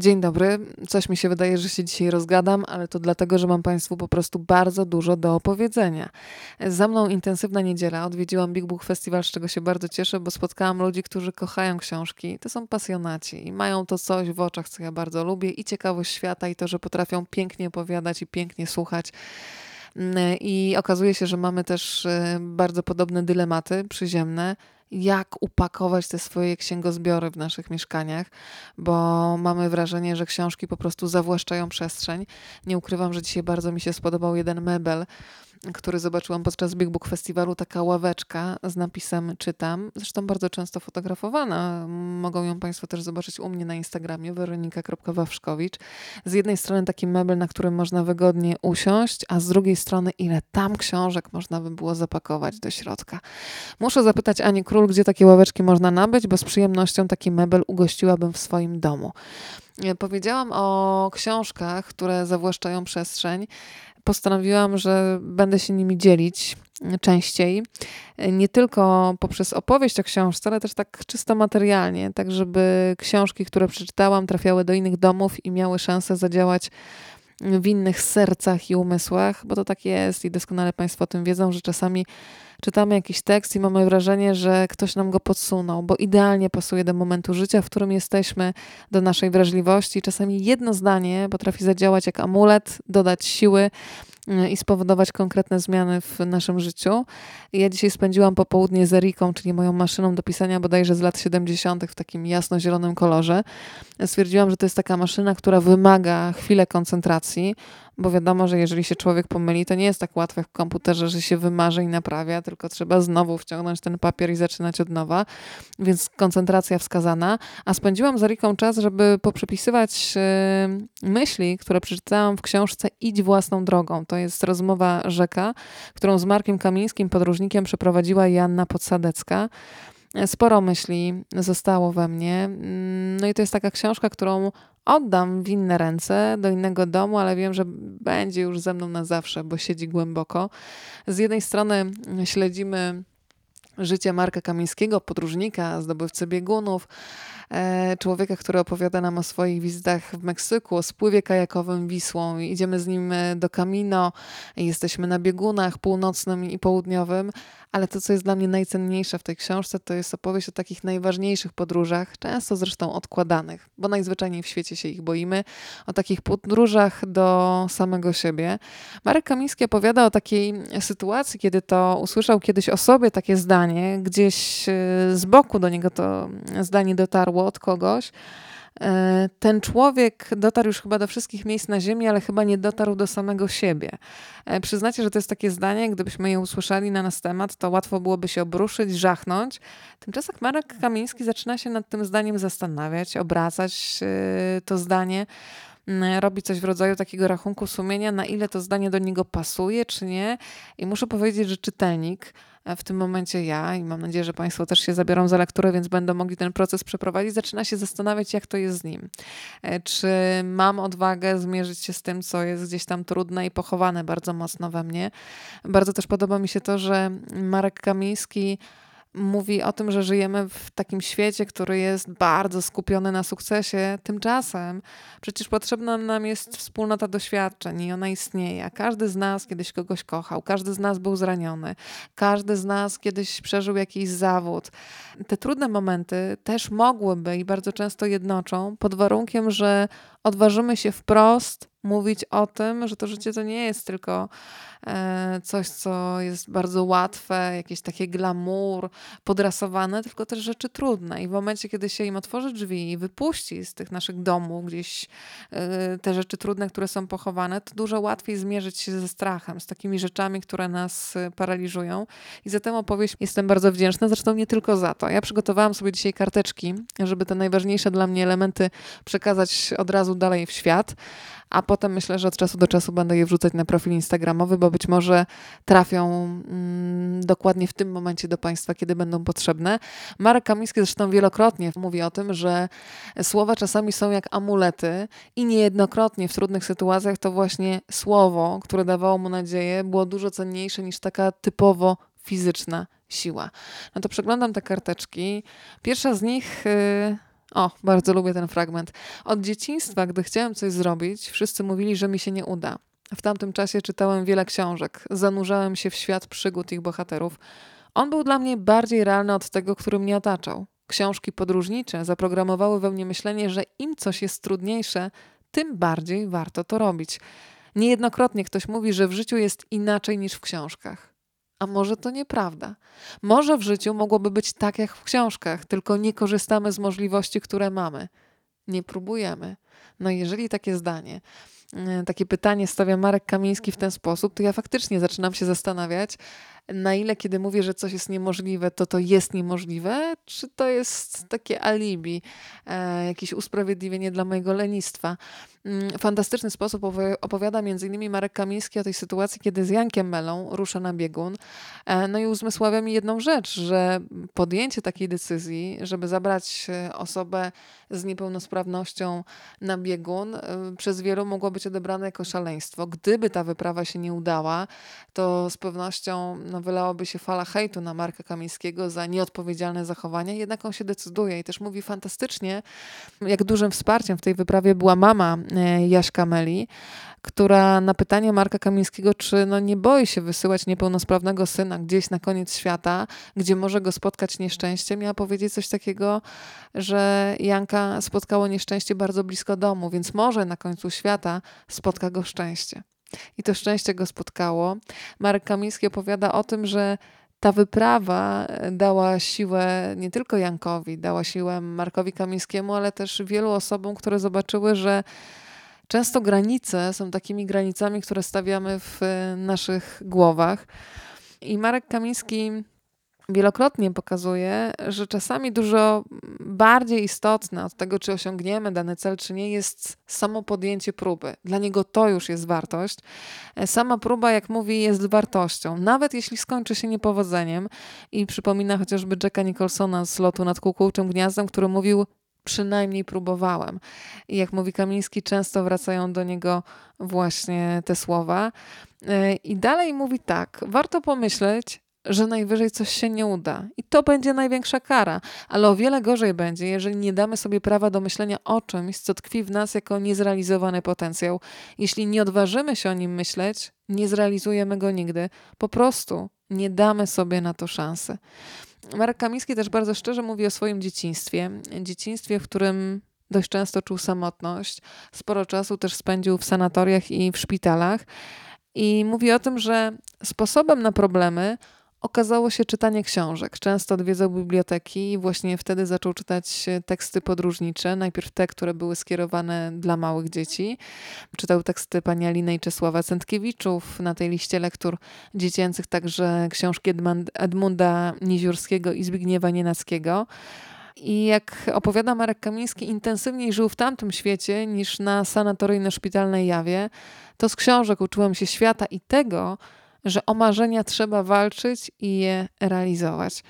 Dzień dobry. Coś mi się wydaje, że się dzisiaj rozgadam, ale to dlatego, że mam Państwu po prostu bardzo dużo do opowiedzenia. Za mną intensywna niedziela. Odwiedziłam Big Book Festival, z czego się bardzo cieszę, bo spotkałam ludzi, którzy kochają książki. To są pasjonaci i mają to coś w oczach, co ja bardzo lubię i ciekawość świata i to, że potrafią pięknie opowiadać i pięknie słuchać. I okazuje się, że mamy też e, bardzo podobne dylematy przyziemne jak upakować te swoje księgozbiory w naszych mieszkaniach, bo mamy wrażenie, że książki po prostu zawłaszczają przestrzeń. Nie ukrywam, że dzisiaj bardzo mi się spodobał jeden mebel który zobaczyłam podczas Big Book Festiwalu, taka ławeczka z napisem czytam, zresztą bardzo często fotografowana. Mogą ją Państwo też zobaczyć u mnie na Instagramie, weronika.wawrzkowicz. Z jednej strony taki mebel, na którym można wygodnie usiąść, a z drugiej strony ile tam książek można by było zapakować do środka. Muszę zapytać Ani Król, gdzie takie ławeczki można nabyć, bo z przyjemnością taki mebel ugościłabym w swoim domu. Powiedziałam o książkach, które zawłaszczają przestrzeń postanowiłam, że będę się nimi dzielić częściej. Nie tylko poprzez opowieść o książce, ale też tak czysto materialnie, tak żeby książki, które przeczytałam, trafiały do innych domów i miały szansę zadziałać w innych sercach i umysłach, bo to tak jest i doskonale Państwo o tym wiedzą, że czasami czytamy jakiś tekst i mamy wrażenie, że ktoś nam go podsunął, bo idealnie pasuje do momentu życia, w którym jesteśmy, do naszej wrażliwości. Czasami jedno zdanie potrafi zadziałać jak amulet, dodać siły i spowodować konkretne zmiany w naszym życiu. Ja dzisiaj spędziłam popołudnie z Eriką, czyli moją maszyną do pisania bodajże z lat 70. w takim jasno-zielonym kolorze. Stwierdziłam, że to jest taka maszyna, która wymaga chwilę koncentracji, bo wiadomo, że jeżeli się człowiek pomyli, to nie jest tak łatwe w komputerze, że się wymarzy i naprawia, tylko trzeba znowu wciągnąć ten papier i zaczynać od nowa, więc koncentracja wskazana. A spędziłam z Eriką czas, żeby poprzepisywać yy, myśli, które przeczytałam w książce Idź własną drogą. To jest rozmowa rzeka, którą z Markiem Kamińskim, podróżnikiem, przeprowadziła Janna Podsadecka. Sporo myśli zostało we mnie. Mm, no i to jest taka książka, którą oddam w inne ręce, do innego domu, ale wiem, że będzie już ze mną na zawsze, bo siedzi głęboko. Z jednej strony śledzimy życie Marka Kamińskiego, podróżnika, zdobywcy biegunów, człowieka, który opowiada nam o swoich wizytach w Meksyku, o spływie kajakowym Wisłą. Idziemy z nim e, do Camino, jesteśmy na biegunach północnym i południowym, ale to, co jest dla mnie najcenniejsze w tej książce, to jest opowieść o takich najważniejszych podróżach, często zresztą odkładanych, bo najzwyczajniej w świecie się ich boimy, o takich podróżach do samego siebie. Marek Kamiński opowiada o takiej sytuacji, kiedy to usłyszał kiedyś o sobie takie zdanie, gdzieś e, z boku do niego to zdanie dotarło, od kogoś. E, ten człowiek dotarł już chyba do wszystkich miejsc na Ziemi, ale chyba nie dotarł do samego siebie. E, przyznacie, że to jest takie zdanie, gdybyśmy je usłyszeli na nas temat, to łatwo byłoby się obruszyć, żachnąć. Tymczasem Marek Kamiński zaczyna się nad tym zdaniem zastanawiać, obracać e, to zdanie robi coś w rodzaju takiego rachunku sumienia, na ile to zdanie do niego pasuje, czy nie. I muszę powiedzieć, że czytelnik w tym momencie ja i mam nadzieję, że Państwo też się zabiorą za lekturę, więc będą mogli ten proces przeprowadzić, zaczyna się zastanawiać, jak to jest z nim. E, czy mam odwagę zmierzyć się z tym, co jest gdzieś tam trudne i pochowane bardzo mocno we mnie. Bardzo też podoba mi się to, że Marek Kamiński mówi o tym, że żyjemy w takim świecie, który jest bardzo skupiony na sukcesie. Tymczasem przecież potrzebna nam jest wspólnota doświadczeń i ona istnieje. Każdy z nas kiedyś kogoś kochał, każdy z nas był zraniony, każdy z nas kiedyś przeżył jakiś zawód. Te trudne momenty też mogłyby i bardzo często jednoczą pod warunkiem, że odważymy się wprost mówić o tym, że to życie to nie jest tylko e, coś, co jest bardzo łatwe, jakieś takie glamour, podrasowane, tylko też rzeczy trudne. I w momencie, kiedy się im otworzy drzwi i wypuści z tych naszych domów gdzieś e, te rzeczy trudne, które są pochowane, to dużo łatwiej zmierzyć się ze strachem, z takimi rzeczami, które nas e, paraliżują. I za tę opowieść jestem bardzo wdzięczna, zresztą nie tylko za to. Ja przygotowałam sobie dzisiaj karteczki, żeby te najważniejsze dla mnie elementy przekazać od razu dalej w świat a potem myślę, że od czasu do czasu będę je wrzucać na profil Instagramowy, bo być może trafią mm, dokładnie w tym momencie do Państwa, kiedy będą potrzebne. Marek Kamiński zresztą wielokrotnie mówi o tym, że słowa czasami są jak amulety i niejednokrotnie w trudnych sytuacjach to właśnie słowo, które dawało mu nadzieję, było dużo cenniejsze niż taka typowo fizyczna siła. No to przeglądam te karteczki. Pierwsza z nich. Yy, O, bardzo lubię ten fragment. Od dzieciństwa, gdy chciałem coś zrobić, wszyscy mówili, że mi się nie uda. W tamtym czasie czytałem wiele książek, zanurzałem się w świat przygód ich bohaterów. On był dla mnie bardziej realny od tego, który mnie otaczał. Książki podróżnicze zaprogramowały we mnie myślenie, że im coś jest trudniejsze, tym bardziej warto to robić. Niejednokrotnie ktoś mówi, że w życiu jest inaczej niż w książkach. A może to nieprawda? Może w życiu mogłoby być tak jak w książkach, tylko nie korzystamy z możliwości, które mamy. Nie próbujemy. No jeżeli takie zdanie, e, takie pytanie stawia Marek Kamiński w ten sposób, to ja faktycznie zaczynam się zastanawiać, na ile kiedy mówię, że coś jest niemożliwe, to to jest niemożliwe, czy to jest takie alibi, e, jakieś usprawiedliwienie dla mojego lenistwa. Mm, fantastyczny sposób opowiada m.in. Marek Kamiński o tej sytuacji, kiedy z Jankiem Melą rusza na biegun. E, no i uzmysławia mi jedną rzecz, że podjęcie takiej decyzji, żeby zabrać e, osobę z niepełnosprawnością na biegun, przez wielu mogło być odebrane jako szaleństwo. Gdyby ta wyprawa się nie udała, to z pewnością no, wylałaby się fala hejtu na Marka Kamińskiego za nieodpowiedzialne zachowania, jednak on się decyduje i też mówi fantastycznie, jak dużym wsparciem w tej wyprawie była mama E, Jaśka Meli, która na pytanie Marka Kamińskiego, czy no nie boi się wysyłać niepełnosprawnego syna gdzieś na koniec świata, gdzie może go spotkać nieszczęście, miała powiedzieć coś takiego, że Janka spotkało nieszczęście bardzo blisko domu, więc może na końcu świata spotka go szczęście. I to szczęście go spotkało. Marek Kamiński opowiada o tym, że ta wyprawa dała siłę nie tylko Jankowi, dała siłę Markowi Kamińskiemu, ale też wielu osobom, które zobaczyły, że często granice są takimi granicami, które stawiamy w naszych głowach. I Marek Kamiński wielokrotnie pokazuje, że czasami dużo bardziej istotne od tego, czy osiągniemy dany cel, czy nie, jest samo podjęcie próby. Dla niego to już jest wartość. E, sama próba, jak mówi, jest wartością, nawet jeśli skończy się niepowodzeniem. I przypomina chociażby Jacka Nicholsona z lotu nad kukułczym gniazdem, który mówił, przynajmniej próbowałem. I jak mówi Kamiński, często wracają do niego właśnie te słowa. E, I dalej mówi tak: warto pomyśleć, że najwyżej coś się nie uda. I to będzie największa kara. Ale o wiele gorzej będzie, jeżeli nie damy sobie prawa do myślenia o czymś, co tkwi w nas jako niezrealizowany potencjał. Jeśli nie odważymy się o nim myśleć, nie zrealizujemy go nigdy. Po prostu nie damy sobie na to szansy. Marek Kamiński też bardzo szczerze mówi o swoim dzieciństwie. Dzieciństwie, w którym dość często czuł samotność. Sporo czasu też spędził w sanatoriach i w szpitalach. I mówi o tym, że sposobem na problemy okazało się czytanie książek. Często odwiedzał biblioteki i właśnie wtedy zaczął czytać teksty podróżnicze. Najpierw te, które były skierowane dla małych dzieci. Czytał teksty pani Aliny i Czesława Centkiewiczów. Na tej liście lektur dziecięcych także książki Edmunda Niziurskiego i Zbigniewa Nienackiego. I jak opowiada Marek Kamiński, intensywniej żył w tamtym świecie niż na sanatoryjno-szpitalnej jawie. To z książek uczyłem się świata i tego, że o marzenia trzeba walczyć i je realizować.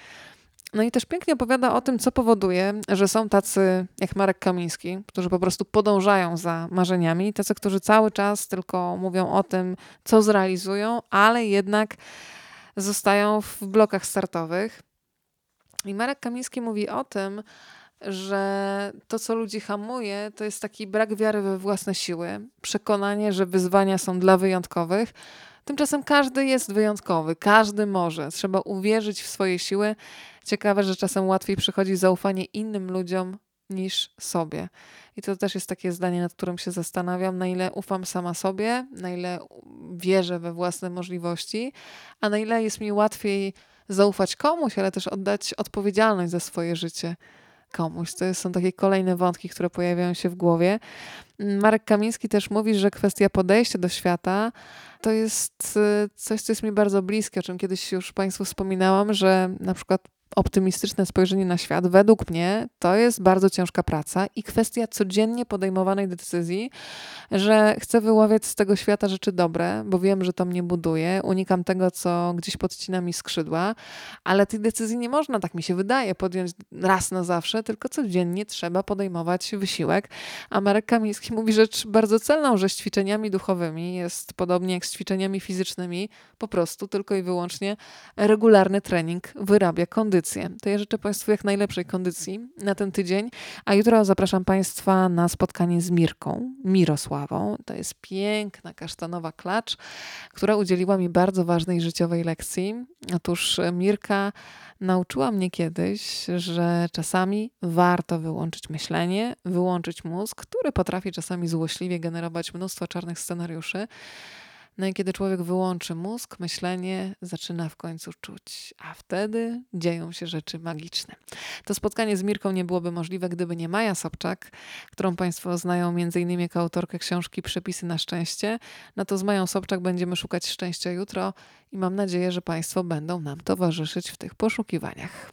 No i też pięknie opowiada o tym, co powoduje, że są tacy jak Marek Kamiński, którzy po prostu podążają za marzeniami, tacy, którzy cały czas tylko mówią o tym, co zrealizują, ale jednak zostają w blokach startowych. I Marek Kamiński mówi o tym, że to, co ludzi hamuje, to jest taki brak wiary we własne siły, przekonanie, że wyzwania są dla wyjątkowych, Tymczasem każdy jest wyjątkowy, każdy może. Trzeba uwierzyć w swoje siły. Ciekawe, że czasem łatwiej przychodzi zaufanie innym ludziom niż sobie. I to też jest takie zdanie, nad którym się zastanawiam, na ile ufam sama sobie, na ile wierzę we własne możliwości, a na ile jest mi łatwiej zaufać komuś, ale też oddać odpowiedzialność za swoje życie komuś. To są takie kolejne wątki, które pojawiają się w głowie. Marek Kamiński też mówi, że kwestia podejścia do świata to jest y, coś, co jest mi bardzo bliskie, o czym kiedyś już Państwu wspominałam, że na przykład optymistyczne spojrzenie na świat, według mnie, to jest bardzo ciężka praca i kwestia codziennie podejmowanej decyzji, że chcę wyławiać z tego świata rzeczy dobre, bo wiem, że to mnie buduje, unikam tego, co gdzieś podcina mi skrzydła, ale tej decyzji nie można, tak mi się wydaje, podjąć raz na zawsze, tylko codziennie trzeba podejmować wysiłek. A Marek Kamiński mówi rzecz bardzo celną, że z ćwiczeniami duchowymi jest podobnie jak z ćwiczeniami fizycznymi, po prostu tylko i wyłącznie regularny trening wyrabia kondycję audycję. To ja życzę Państwu jak najlepszej kondycji na ten tydzień, a jutro zapraszam Państwa na spotkanie z Mirką, Mirosławą. To jest piękna kasztanowa klacz, która udzieliła mi bardzo ważnej życiowej lekcji. Otóż Mirka nauczyła mnie kiedyś, że czasami warto wyłączyć myślenie, wyłączyć mózg, który potrafi czasami złośliwie generować mnóstwo czarnych scenariuszy. No i kiedy człowiek wyłączy mózg, myślenie zaczyna w końcu czuć, a wtedy dzieją się rzeczy magiczne. To spotkanie z Mirką nie byłoby możliwe, gdyby nie Maja Sobczak, którą Państwo znają m.in. jako autorkę książki Przepisy na szczęście. No to z Mają Sobczak będziemy szukać szczęścia jutro i mam nadzieję, że Państwo będą nam towarzyszyć w tych poszukiwaniach.